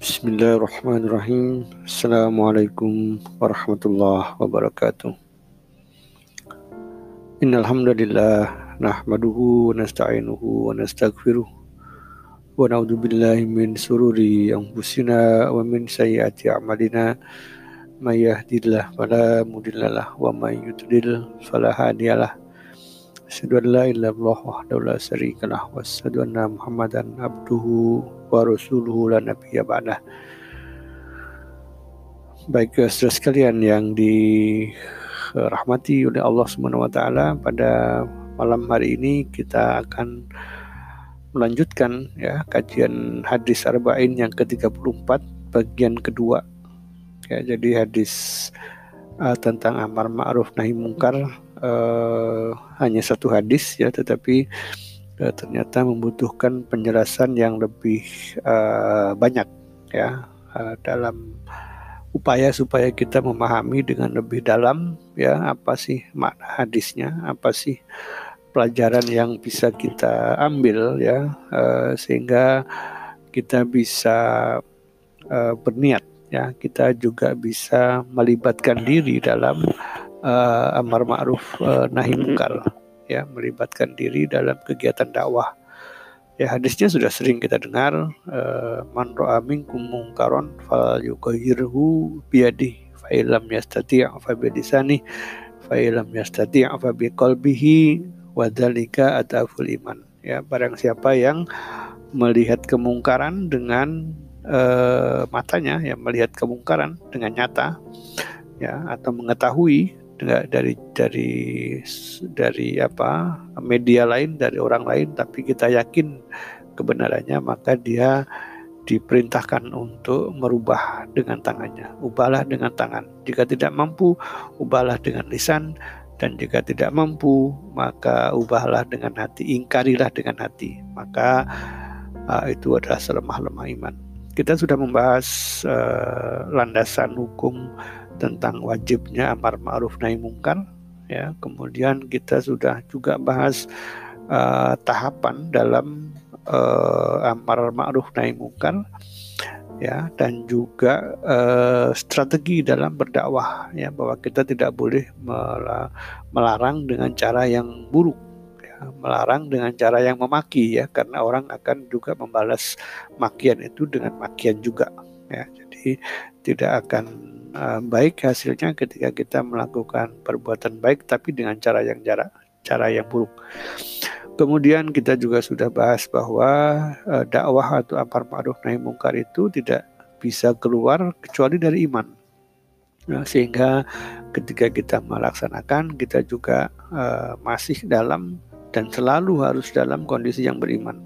Bismillahirrahmanirrahim. Assalamualaikum warahmatullahi wabarakatuh. Innal hamdalillah nahmaduhu wa nasta'inuhu wa nastaghfiruh wa na'udzu billahi min sururi anfusina wa min sayyiati a'malina may yahdihillahu fala mudhillalah wa may yudlil fala hadiyalah. Asyhadu an la ilaha Muhammadan abduhu wa rasuluhu la. Baik saudara sekalian yang dirahmati oleh Allah Subhanahu wa taala pada malam hari ini kita akan melanjutkan ya kajian hadis arba'in yang ke-34 bagian kedua. Ya, jadi hadis uh, tentang amar ma'ruf nahi mungkar uh, hanya satu hadis ya tetapi uh, ternyata membutuhkan penjelasan yang lebih uh, banyak ya uh, dalam upaya supaya kita memahami dengan lebih dalam ya apa sih makna hadisnya, apa sih pelajaran yang bisa kita ambil ya uh, sehingga kita bisa uh, berniat ya kita juga bisa melibatkan diri dalam uh, amar ma'ruf uh, nahi mungkar ya melibatkan diri dalam kegiatan dakwah. Ya hadisnya sudah sering kita dengar uh, man ra'a minkum mungkaron fal yughayyirhu biyadihi fa illam yastati' fa bi lisani fa illam yastati' fa bi wa dzalika ataful iman. Ya barang siapa yang melihat kemungkaran dengan uh, matanya ya melihat kemungkaran dengan nyata ya atau mengetahui dari dari dari apa media lain dari orang lain tapi kita yakin kebenarannya maka dia diperintahkan untuk merubah dengan tangannya. Ubahlah dengan tangan. Jika tidak mampu ubahlah dengan lisan dan jika tidak mampu maka ubahlah dengan hati ingkarilah dengan hati. Maka uh, itu adalah selemah-lemah iman. Kita sudah membahas uh, landasan hukum tentang wajibnya amar ma'ruf nahi mungkar ya. Kemudian kita sudah juga bahas uh, tahapan dalam uh, amar ma'ruf nahi mungkar ya. Dan juga uh, strategi dalam berdakwah ya. Bahwa kita tidak boleh melarang dengan cara yang buruk ya, melarang dengan cara yang memaki ya. Karena orang akan juga membalas makian itu dengan makian juga ya. Jadi tidak akan uh, baik hasilnya ketika kita melakukan perbuatan baik tapi dengan cara yang jarak cara yang buruk. Kemudian kita juga sudah bahas bahwa uh, dakwah atau amar ma'ruf nahi mungkar itu tidak bisa keluar kecuali dari iman. Nah, sehingga ketika kita melaksanakan kita juga uh, masih dalam dan selalu harus dalam kondisi yang beriman.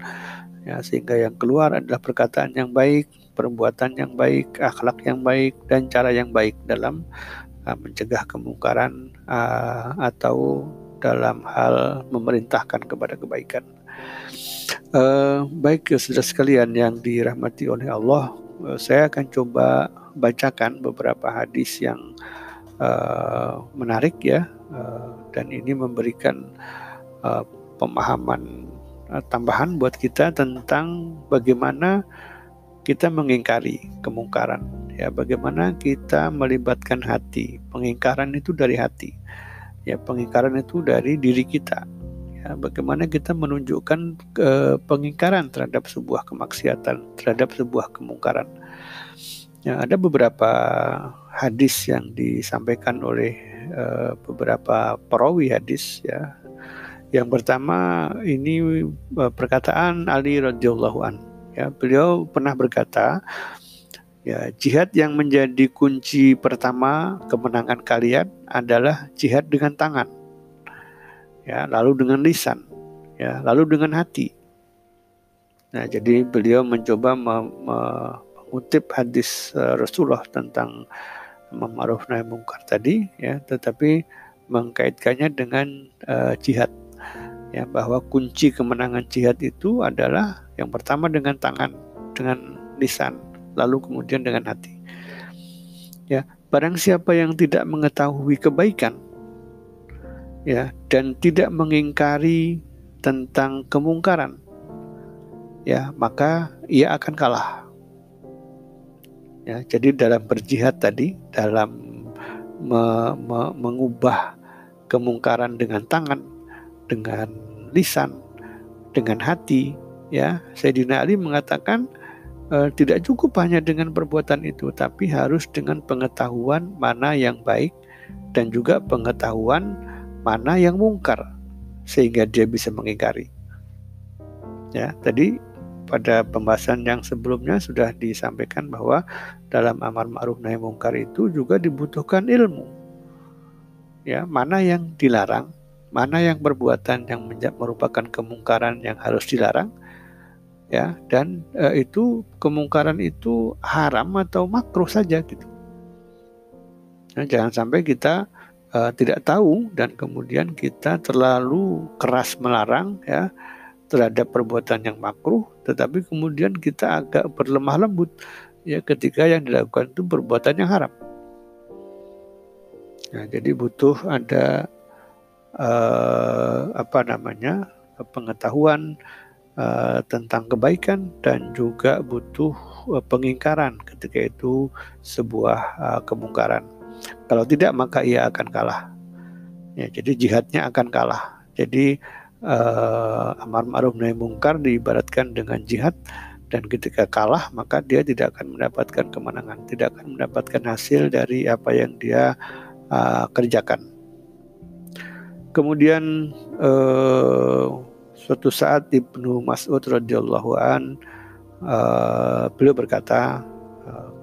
Ya, sehingga yang keluar adalah perkataan yang baik, perbuatan yang baik, akhlak yang baik, dan cara yang baik dalam uh, mencegah kemungkaran uh, atau dalam hal memerintahkan kepada kebaikan. Uh, baik saudara sekalian yang dirahmati oleh Allah, uh, saya akan coba bacakan beberapa hadis yang uh, menarik ya, uh, dan ini memberikan uh, pemahaman uh, tambahan buat kita tentang bagaimana kita mengingkari kemungkaran. Ya bagaimana kita melibatkan hati. Pengingkaran itu dari hati. Ya pengingkaran itu dari diri kita. Ya bagaimana kita menunjukkan ke pengingkaran terhadap sebuah kemaksiatan terhadap sebuah kemungkaran. Ya ada beberapa hadis yang disampaikan oleh uh, beberapa perawi hadis ya. Yang pertama ini uh, perkataan Ali radhiyallahu anhu Ya, beliau pernah berkata, ya jihad yang menjadi kunci pertama kemenangan kalian adalah jihad dengan tangan. Ya, lalu dengan lisan, ya, lalu dengan hati. Nah, jadi beliau mencoba mengutip hadis uh, Rasulullah tentang ma'ruf nahi mungkar tadi ya, tetapi mengkaitkannya dengan uh, jihad ya bahwa kunci kemenangan jihad itu adalah yang pertama dengan tangan, dengan lisan, lalu kemudian dengan hati. Ya, barang siapa yang tidak mengetahui kebaikan ya dan tidak mengingkari tentang kemungkaran ya maka ia akan kalah Ya, jadi dalam berjihad tadi, dalam me, me, mengubah kemungkaran dengan tangan, dengan lisan, dengan hati, ya Sayyidina Ali mengatakan e, tidak cukup hanya dengan perbuatan itu, tapi harus dengan pengetahuan mana yang baik dan juga pengetahuan mana yang mungkar sehingga dia bisa mengingkari. Ya, tadi pada pembahasan yang sebelumnya sudah disampaikan bahwa dalam amar ma'ruf nahi mungkar itu juga dibutuhkan ilmu. Ya, mana yang dilarang, mana yang perbuatan yang merupakan kemungkaran yang harus dilarang, ya, dan e, itu kemungkaran itu haram atau makruh saja gitu. Nah, jangan sampai kita e, tidak tahu dan kemudian kita terlalu keras melarang, ya, terhadap perbuatan yang makruh, tetapi kemudian kita agak berlemah lembut ya ketika yang dilakukan itu perbuatan yang haram. Nah, jadi butuh ada uh, apa namanya pengetahuan uh, tentang kebaikan dan juga butuh uh, pengingkaran ketika itu sebuah uh, kemungkaran. Kalau tidak maka ia akan kalah. Ya, jadi jihadnya akan kalah. Jadi uh, amar ma'ruf nahi mungkar diibaratkan dengan jihad dan ketika kalah maka dia tidak akan mendapatkan kemenangan, tidak akan mendapatkan hasil dari apa yang dia uh, kerjakan. Kemudian uh, suatu saat Ibnu Mas'ud radhiyallahu an uh, beliau berkata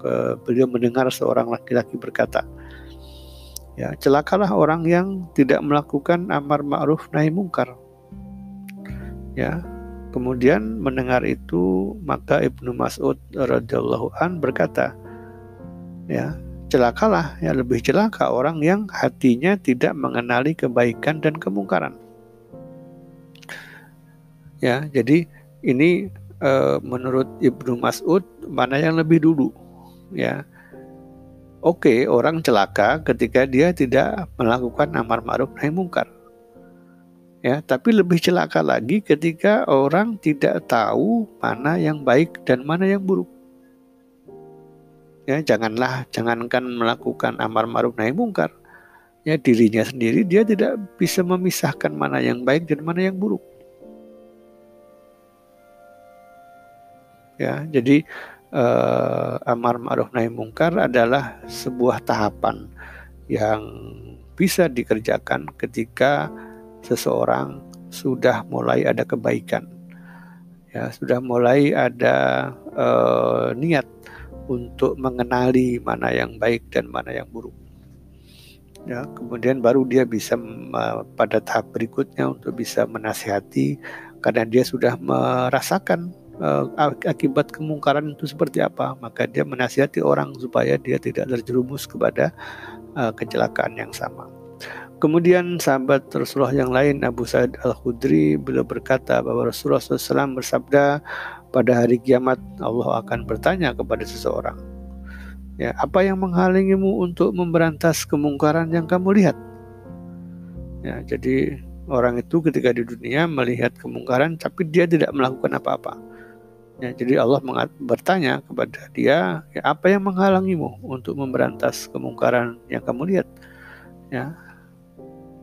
ke, beliau mendengar seorang laki-laki berkata ya celakalah orang yang tidak melakukan amar ma'ruf nahi mungkar. Ya kemudian mendengar itu maka Ibnu Mas'ud radhiyallahu an berkata ya celakalah ya lebih celaka orang yang hatinya tidak mengenali kebaikan dan kemungkaran. Ya jadi ini e, menurut Ibnu Mas'ud mana yang lebih dulu ya. Oke, orang celaka ketika dia tidak melakukan amar ma'ruf nahi mungkar. Ya tapi lebih celaka lagi ketika orang tidak tahu mana yang baik dan mana yang buruk ya janganlah jangankan melakukan amar ma'ruf nahi mungkar. Ya dirinya sendiri dia tidak bisa memisahkan mana yang baik dan mana yang buruk. Ya jadi eh, amar ma'ruf nahi mungkar adalah sebuah tahapan yang bisa dikerjakan ketika seseorang sudah mulai ada kebaikan, ya sudah mulai ada uh, niat untuk mengenali mana yang baik dan mana yang buruk. Ya, kemudian baru dia bisa pada tahap berikutnya untuk bisa menasihati karena dia sudah merasakan uh, akibat kemungkaran itu seperti apa, maka dia menasihati orang supaya dia tidak terjerumus kepada uh, kecelakaan yang sama. Kemudian sahabat Rasulullah yang lain Abu Sa'id Al-Khudri beliau berkata bahwa Rasulullah SAW bersabda pada hari kiamat Allah akan bertanya kepada seseorang ya apa yang menghalangimu untuk memberantas kemungkaran yang kamu lihat? Ya jadi orang itu ketika di dunia melihat kemungkaran tapi dia tidak melakukan apa-apa. Ya jadi Allah bertanya kepada dia ya apa yang menghalangimu untuk memberantas kemungkaran yang kamu lihat? Ya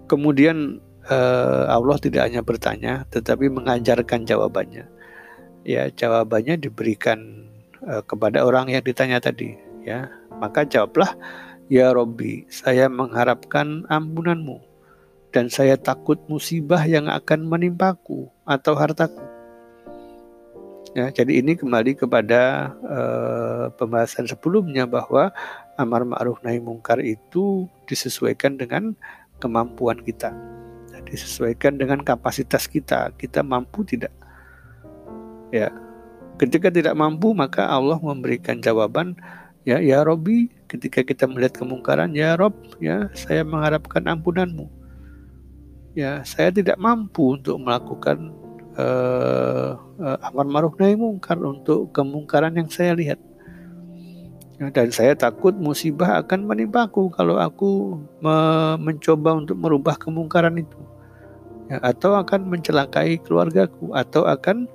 Kemudian uh, Allah tidak hanya bertanya, tetapi mengajarkan jawabannya. Ya, jawabannya diberikan uh, kepada orang yang ditanya tadi. Ya, maka jawablah, Ya Robbi, saya mengharapkan ampunanmu dan saya takut musibah yang akan menimpaku atau hartaku. Ya, jadi ini kembali kepada uh, pembahasan sebelumnya bahwa amar ma'ruf nahi mungkar itu disesuaikan dengan kemampuan kita. Jadi sesuaikan dengan kapasitas kita. Kita mampu tidak? Ya. Ketika tidak mampu maka Allah memberikan jawaban ya ya Robi ketika kita melihat kemungkaran ya Rob ya saya mengharapkan ampunanmu. Ya, saya tidak mampu untuk melakukan uh, uh, amar ma'ruf nahi mungkar untuk kemungkaran yang saya lihat. Ya, dan saya takut musibah akan menimpaku kalau aku me mencoba untuk merubah kemungkaran itu. Ya, atau akan mencelakai keluargaku atau akan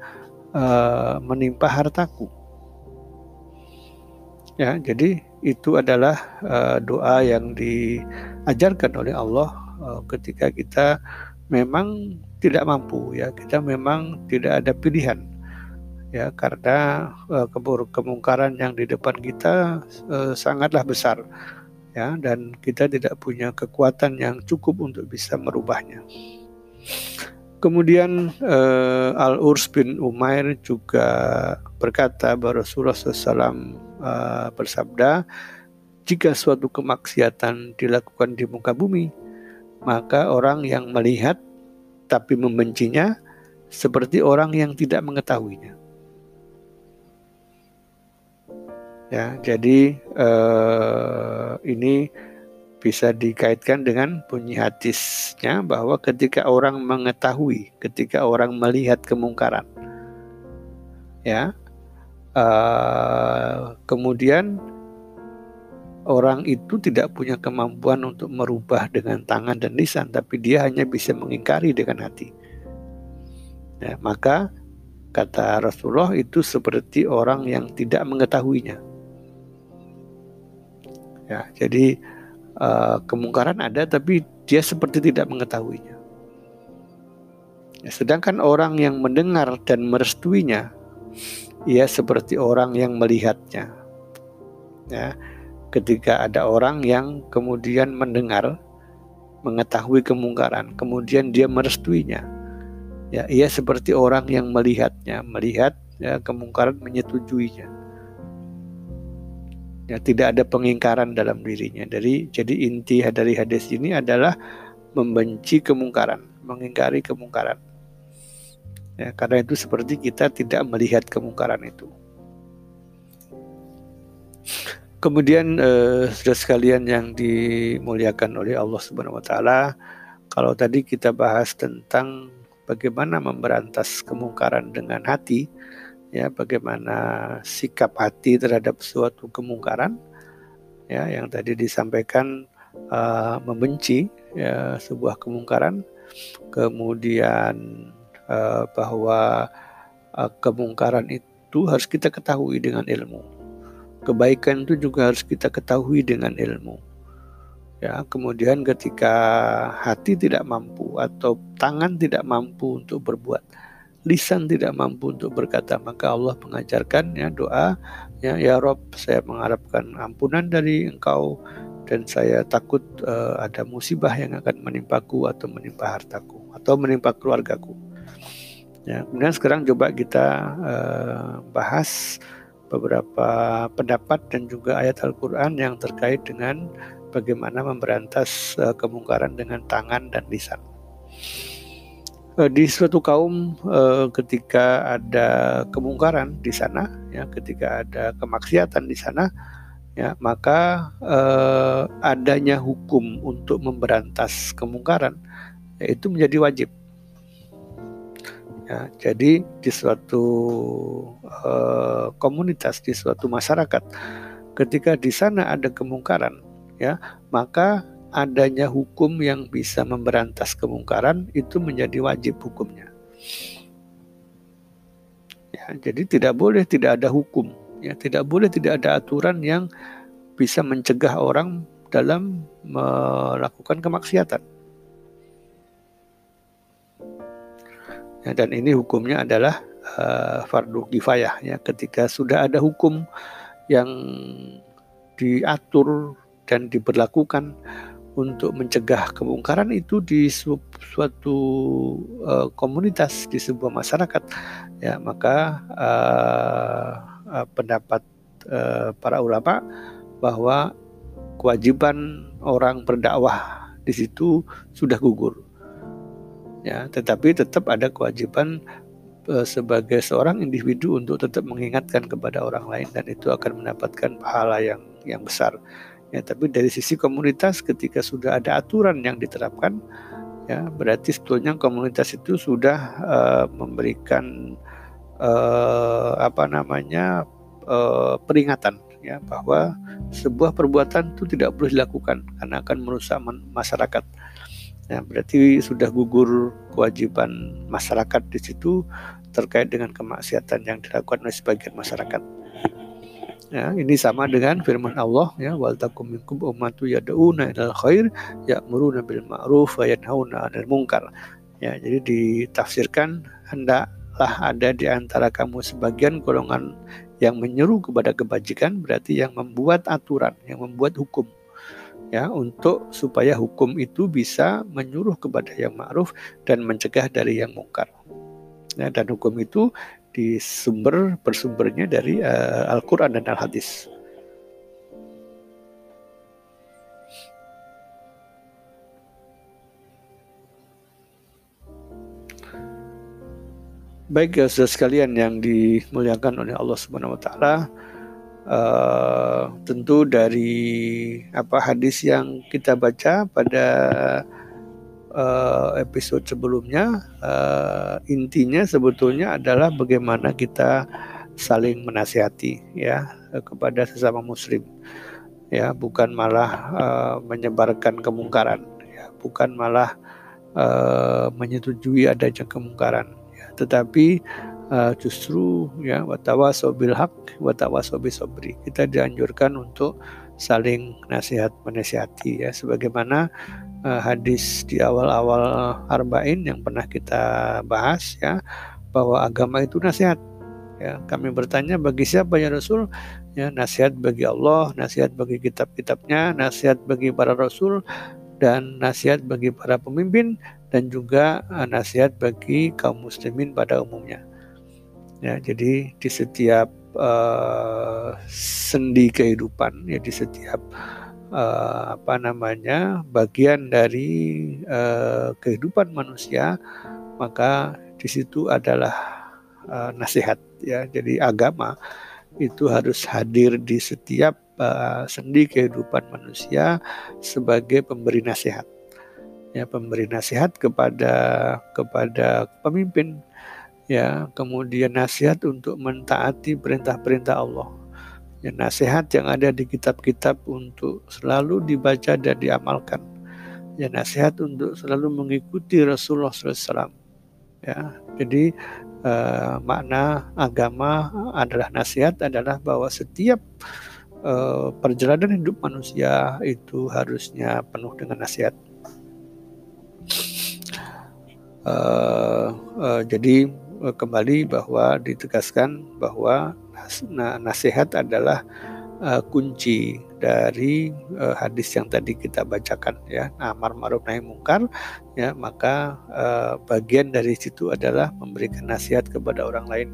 uh, menimpa hartaku. Ya, jadi itu adalah uh, doa yang diajarkan oleh Allah uh, ketika kita memang tidak mampu ya, kita memang tidak ada pilihan ya karena kemungkaran yang di depan kita uh, sangatlah besar ya dan kita tidak punya kekuatan yang cukup untuk bisa merubahnya. Kemudian uh, Al-Urs bin Umair juga berkata bahwa Rasulullah SAW uh, bersabda, jika suatu kemaksiatan dilakukan di muka bumi, maka orang yang melihat tapi membencinya seperti orang yang tidak mengetahuinya. Ya, jadi uh, ini bisa dikaitkan dengan bunyi hadisnya bahwa ketika orang mengetahui, ketika orang melihat kemungkaran, ya, uh, kemudian orang itu tidak punya kemampuan untuk merubah dengan tangan dan lisan, tapi dia hanya bisa mengingkari dengan hati. Ya, maka kata Rasulullah itu seperti orang yang tidak mengetahuinya. Ya, jadi uh, kemungkaran ada tapi dia seperti tidak mengetahuinya. Ya, sedangkan orang yang mendengar dan merestuinya, ia seperti orang yang melihatnya. Ya, ketika ada orang yang kemudian mendengar, mengetahui kemungkaran, kemudian dia merestuinya, ya, ia seperti orang yang melihatnya, melihat ya, kemungkaran menyetujuinya ya tidak ada pengingkaran dalam dirinya. Dari jadi inti dari hadis ini adalah membenci kemungkaran, mengingkari kemungkaran. Ya, karena itu seperti kita tidak melihat kemungkaran itu. Kemudian eh, sudah sekalian yang dimuliakan oleh Allah Subhanahu wa taala, kalau tadi kita bahas tentang bagaimana memberantas kemungkaran dengan hati, ya bagaimana sikap hati terhadap suatu kemungkaran ya yang tadi disampaikan uh, membenci ya sebuah kemungkaran. Kemudian uh, bahwa uh, kemungkaran itu harus kita ketahui dengan ilmu. Kebaikan itu juga harus kita ketahui dengan ilmu. Ya kemudian ketika hati tidak mampu atau tangan tidak mampu untuk berbuat lisan tidak mampu untuk berkata maka Allah mengajarkan ya doa ya ya Rob saya mengharapkan ampunan dari engkau dan saya takut uh, ada musibah yang akan menimpaku atau menimpa hartaku atau menimpa keluargaku ya kemudian sekarang coba kita uh, bahas beberapa pendapat dan juga ayat Al-Quran yang terkait dengan bagaimana memberantas uh, kemungkaran dengan tangan dan lisan. Eh, di suatu kaum uh, ketika ada kemungkaran di sana ya ketika ada kemaksiatan di sana ya maka uh, adanya hukum untuk memberantas kemungkaran itu menjadi wajib. Ya jadi di suatu uh, komunitas di suatu masyarakat ketika di sana ada kemungkaran ya maka adanya hukum yang bisa memberantas kemungkaran itu menjadi wajib hukumnya. Ya, jadi tidak boleh tidak ada hukum, ya tidak boleh tidak ada aturan yang bisa mencegah orang dalam melakukan kemaksiatan. Ya, dan ini hukumnya adalah uh, fardu kifayah ya ketika sudah ada hukum yang diatur dan diberlakukan untuk mencegah kemungkaran itu di suatu uh, komunitas di sebuah masyarakat. Ya maka uh, uh, pendapat uh, para ulama bahwa kewajiban orang berdakwah di situ sudah gugur. Ya tetapi tetap ada kewajiban sebagai seorang individu untuk tetap mengingatkan kepada orang lain dan itu akan mendapatkan pahala yang yang besar Ya, tapi dari sisi komunitas ketika sudah ada aturan yang diterapkan, ya berarti sebetulnya komunitas itu sudah uh, memberikan uh, apa namanya uh, peringatan ya bahwa sebuah perbuatan itu tidak boleh dilakukan karena akan merusak masyarakat. Ya, berarti sudah gugur kewajiban masyarakat di situ terkait dengan kemaksiatan yang dilakukan oleh sebagian masyarakat. Ya, ini sama dengan firman Allah ya wal takum minkum ummatu yad'una ilal khair ya'muruna bil ma'ruf wa yanhauna 'anil munkar. Ya, jadi ditafsirkan hendaklah ada di antara kamu sebagian golongan yang menyeru kepada kebajikan berarti yang membuat aturan, yang membuat hukum ya untuk supaya hukum itu bisa menyuruh kepada yang ma'ruf dan mencegah dari yang mungkar. Ya, dan hukum itu di sumber bersumbernya dari uh, Al-Quran dan Al-Hadis. Baik ya saudara sekalian yang dimuliakan oleh Allah Subhanahu wa taala, uh, tentu dari apa hadis yang kita baca pada uh, episode sebelumnya uh, intinya sebetulnya adalah bagaimana kita saling menasihati ya kepada sesama muslim. Ya bukan malah uh, menyebarkan kemungkaran ya bukan malah uh, menyetujui adanya kemungkaran. Ya tetapi uh, justru ya watawa sobil hak sobi sobri kita dianjurkan untuk saling nasihat menasihati ya sebagaimana uh, hadis di awal-awal arba'in yang pernah kita bahas ya bahwa agama itu nasihat. Ya kami bertanya bagi siapa ya Rasul? Ya nasihat bagi Allah nasihat bagi kitab-kitabnya nasihat bagi para rasul dan nasihat bagi para pemimpin dan juga uh, nasihat bagi kaum muslimin pada umumnya. Ya jadi di setiap uh, sendi kehidupan ya di setiap apa namanya bagian dari uh, kehidupan manusia maka di situ adalah uh, nasihat ya. Jadi agama itu harus hadir di setiap uh, sendi kehidupan manusia sebagai pemberi nasihat. Ya pemberi nasihat kepada kepada pemimpin ya. Kemudian nasihat untuk mentaati perintah-perintah Allah ya, nasihat yang ada di kitab-kitab untuk selalu dibaca dan diamalkan. Ya, nasihat untuk selalu mengikuti Rasulullah SAW. Ya, jadi uh, makna agama adalah nasihat adalah bahwa setiap uh, perjalanan hidup manusia itu harusnya penuh dengan nasihat. Uh, uh, jadi kembali bahwa ditegaskan bahwa Nah, nasihat adalah uh, kunci dari uh, hadis yang tadi kita bacakan ya. Amar ma'ruf nahi mungkar ya maka uh, bagian dari situ adalah memberikan nasihat kepada orang lain.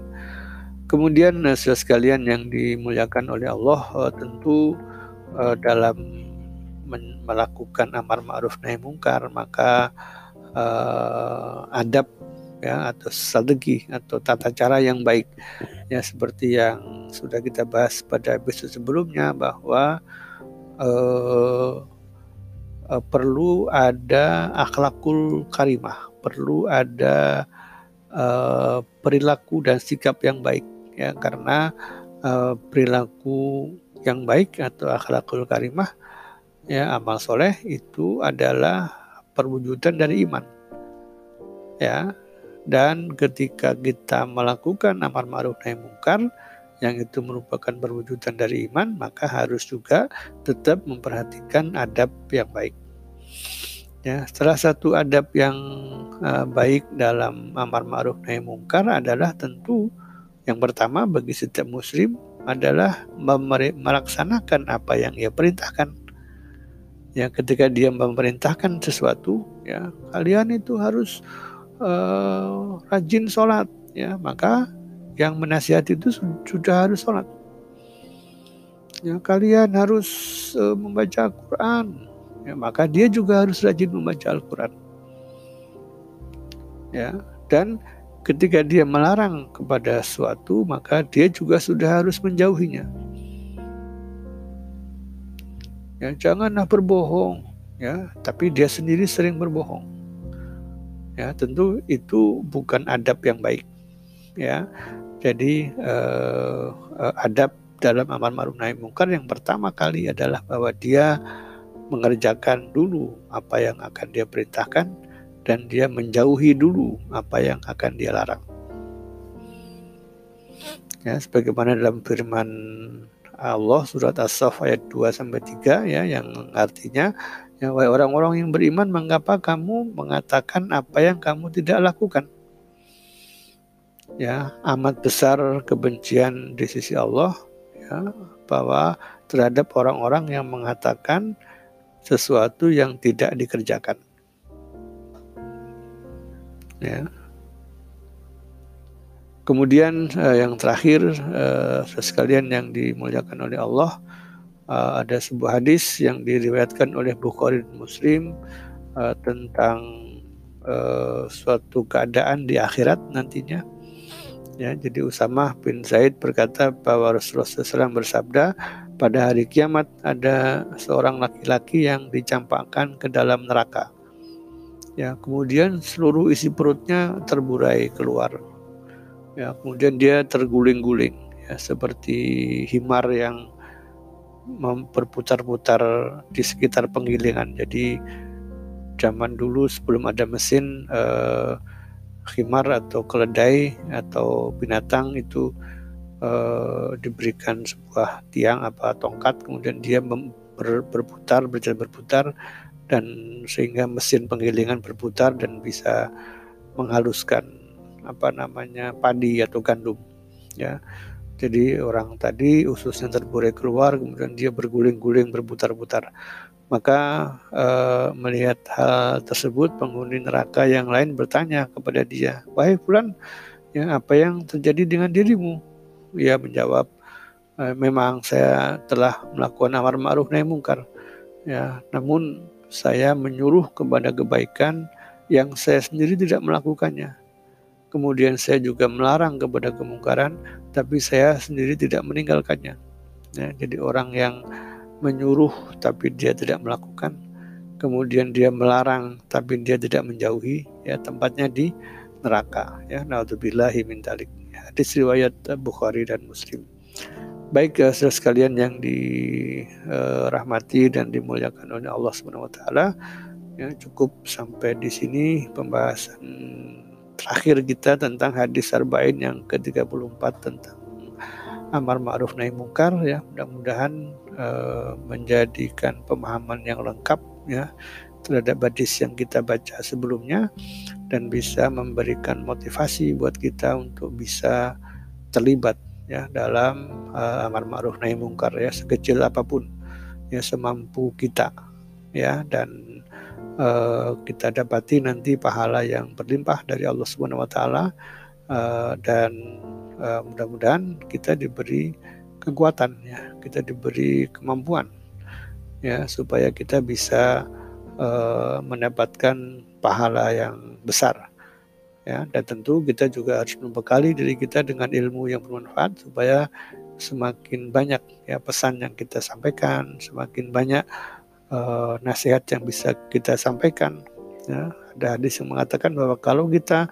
Kemudian uh, sekalian yang dimuliakan oleh Allah uh, tentu uh, dalam melakukan amar ma'ruf nahi mungkar maka uh, adab ya atau strategi atau tata cara yang baik. Ya seperti yang sudah kita bahas pada episode sebelumnya bahwa uh, uh, perlu ada akhlakul karimah perlu ada uh, perilaku dan sikap yang baik ya. Karena uh, perilaku yang baik atau akhlakul karimah ya amal soleh itu adalah perwujudan dari iman ya dan ketika kita melakukan amar ma'ruf nahi mungkar yang itu merupakan perwujudan dari iman, maka harus juga tetap memperhatikan adab yang baik. Ya, salah satu adab yang uh, baik dalam amar ma'ruf nahi mungkar adalah tentu yang pertama bagi setiap muslim adalah melaksanakan apa yang ia perintahkan. Ya, ketika dia memerintahkan sesuatu, ya kalian itu harus uh, rajin sholat ya. Maka yang menasihati itu sudah harus sholat. Ya kalian harus uh, membaca Al-Quran. Ya maka dia juga harus rajin membaca Al-Quran. Ya dan ketika dia melarang kepada suatu maka dia juga sudah harus menjauhinya. Ya janganlah berbohong ya. Tapi dia sendiri sering berbohong ya tentu itu bukan adab yang baik ya jadi uh, uh, adab dalam amar ma'ruf nahi mungkar yang pertama kali adalah bahwa dia mengerjakan dulu apa yang akan dia perintahkan dan dia menjauhi dulu apa yang akan dia larang. Ya, sebagaimana dalam firman Allah surat As-Saff ayat 2 sampai 3 ya yang artinya ya orang-orang yang beriman mengapa kamu mengatakan apa yang kamu tidak lakukan? Ya amat besar kebencian di sisi Allah ya bahwa terhadap orang-orang yang mengatakan sesuatu yang tidak dikerjakan. Ya. Kemudian uh, yang terakhir uh, sekalian yang dimuliakan oleh Allah uh, ada sebuah hadis yang diriwayatkan oleh Bukhari dan Muslim uh, tentang uh, suatu keadaan di akhirat nantinya. Ya, jadi Usamah bin Zaid berkata bahwa Rasulullah SAW bersabda pada hari kiamat ada seorang laki-laki yang dicampakkan ke dalam neraka. Ya, kemudian seluruh isi perutnya terburai keluar ya kemudian dia terguling-guling ya seperti himar yang berputar-putar di sekitar penggilingan. Jadi zaman dulu sebelum ada mesin eh, himar atau keledai atau binatang itu eh, diberikan sebuah tiang apa tongkat kemudian dia ber, berputar berjalan berputar dan sehingga mesin penggilingan berputar dan bisa menghaluskan apa namanya padi atau gandum ya jadi orang tadi ususnya terburai keluar kemudian dia berguling-guling berputar-putar. Maka eh, melihat hal tersebut penghuni neraka yang lain bertanya kepada dia wahai fulan ya apa yang terjadi dengan dirimu? Ia menjawab e, memang saya telah melakukan amar ma'ruf nahi mungkar ya. Namun saya menyuruh kepada kebaikan yang saya sendiri tidak melakukannya Kemudian saya juga melarang kepada kemungkaran, tapi saya sendiri tidak meninggalkannya. Ya, jadi orang yang menyuruh tapi dia tidak melakukan, kemudian dia melarang tapi dia tidak menjauhi, ya tempatnya di neraka. Ya, naudzubillahi min dalik. Ya, hadis riwayat Bukhari dan Muslim. Baik ya, saudara sekalian yang dirahmati dan dimuliakan oleh Allah Subhanahu wa taala, ya cukup sampai di sini pembahasan terakhir kita tentang hadis arba'in yang ke-34 tentang amar ma'ruf nahi mungkar ya. Mudah-mudahan uh, menjadikan pemahaman yang lengkap ya terhadap hadis yang kita baca sebelumnya dan bisa memberikan motivasi buat kita untuk bisa terlibat ya dalam uh, amar ma'ruf nahi mungkar ya sekecil apa pun ya semampu kita ya. Dan uh, kita dapati nanti pahala yang berlimpah dari Allah Subhanahu wa taala. Uh, dan uh, mudah-mudahan kita diberi kekuatan ya, kita diberi kemampuan ya supaya kita bisa mendapatkan pahala yang besar ya. Dan tentu kita juga harus membekali diri kita dengan ilmu yang bermanfaat supaya semakin banyak ya pesan yang kita sampaikan semakin banyak uh, nasihat yang bisa kita sampaikan. Ya, ada hadis yang mengatakan bahwa kalau kita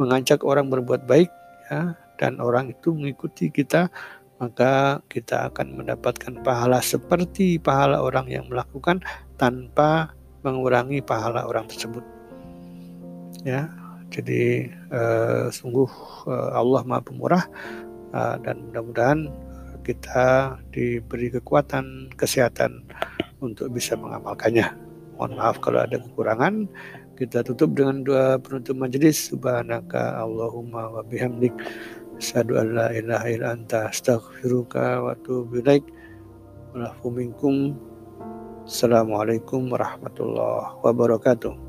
mengajak orang berbuat baik, ya, dan orang itu mengikuti kita, maka kita akan mendapatkan pahala seperti pahala orang yang melakukan tanpa mengurangi pahala orang tersebut. Ya, jadi uh, sungguh uh, Allah Maha Pemurah uh, dan mudah-mudahan kita diberi kekuatan, kesehatan untuk bisa mengamalkannya. Mohon maaf kalau ada kekurangan. Kita tutup dengan doa penutup majelis. Subhanaka Allahumma wa bihamdik. Asyhadu an la ilaha illa anta astaghfiruka wa atubu ilaik. Assalamualaikum warahmatullahi wabarakatuh.